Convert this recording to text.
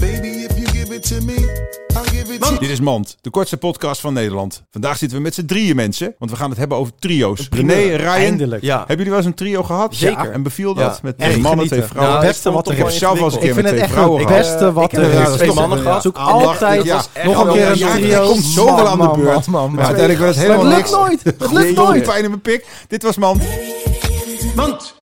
Baby, if you give it to me, I'll give it to you. Dit is Mand, de kortste podcast van Nederland. Vandaag zitten we met z'n drieën mensen, want we gaan het hebben over trio's. René, Ryan, Eindelijk. Ja. hebben jullie wel eens een trio gehad? Zeker. En beviel dat? Ja. Met twee mannen, twee vrouwen? Nou, het beste wat er ik heb is. zelf wel eens een keer Ik met vind het twee echt vrouwen het beste wat Ik heb er is. twee mannen gehad. Zoek altijd nog een keer een trio. er komt zoveel aan de beurt. Maar uiteindelijk het lukt nooit. Het lukt nooit. pijn in mijn pik. Dit was Mand. Want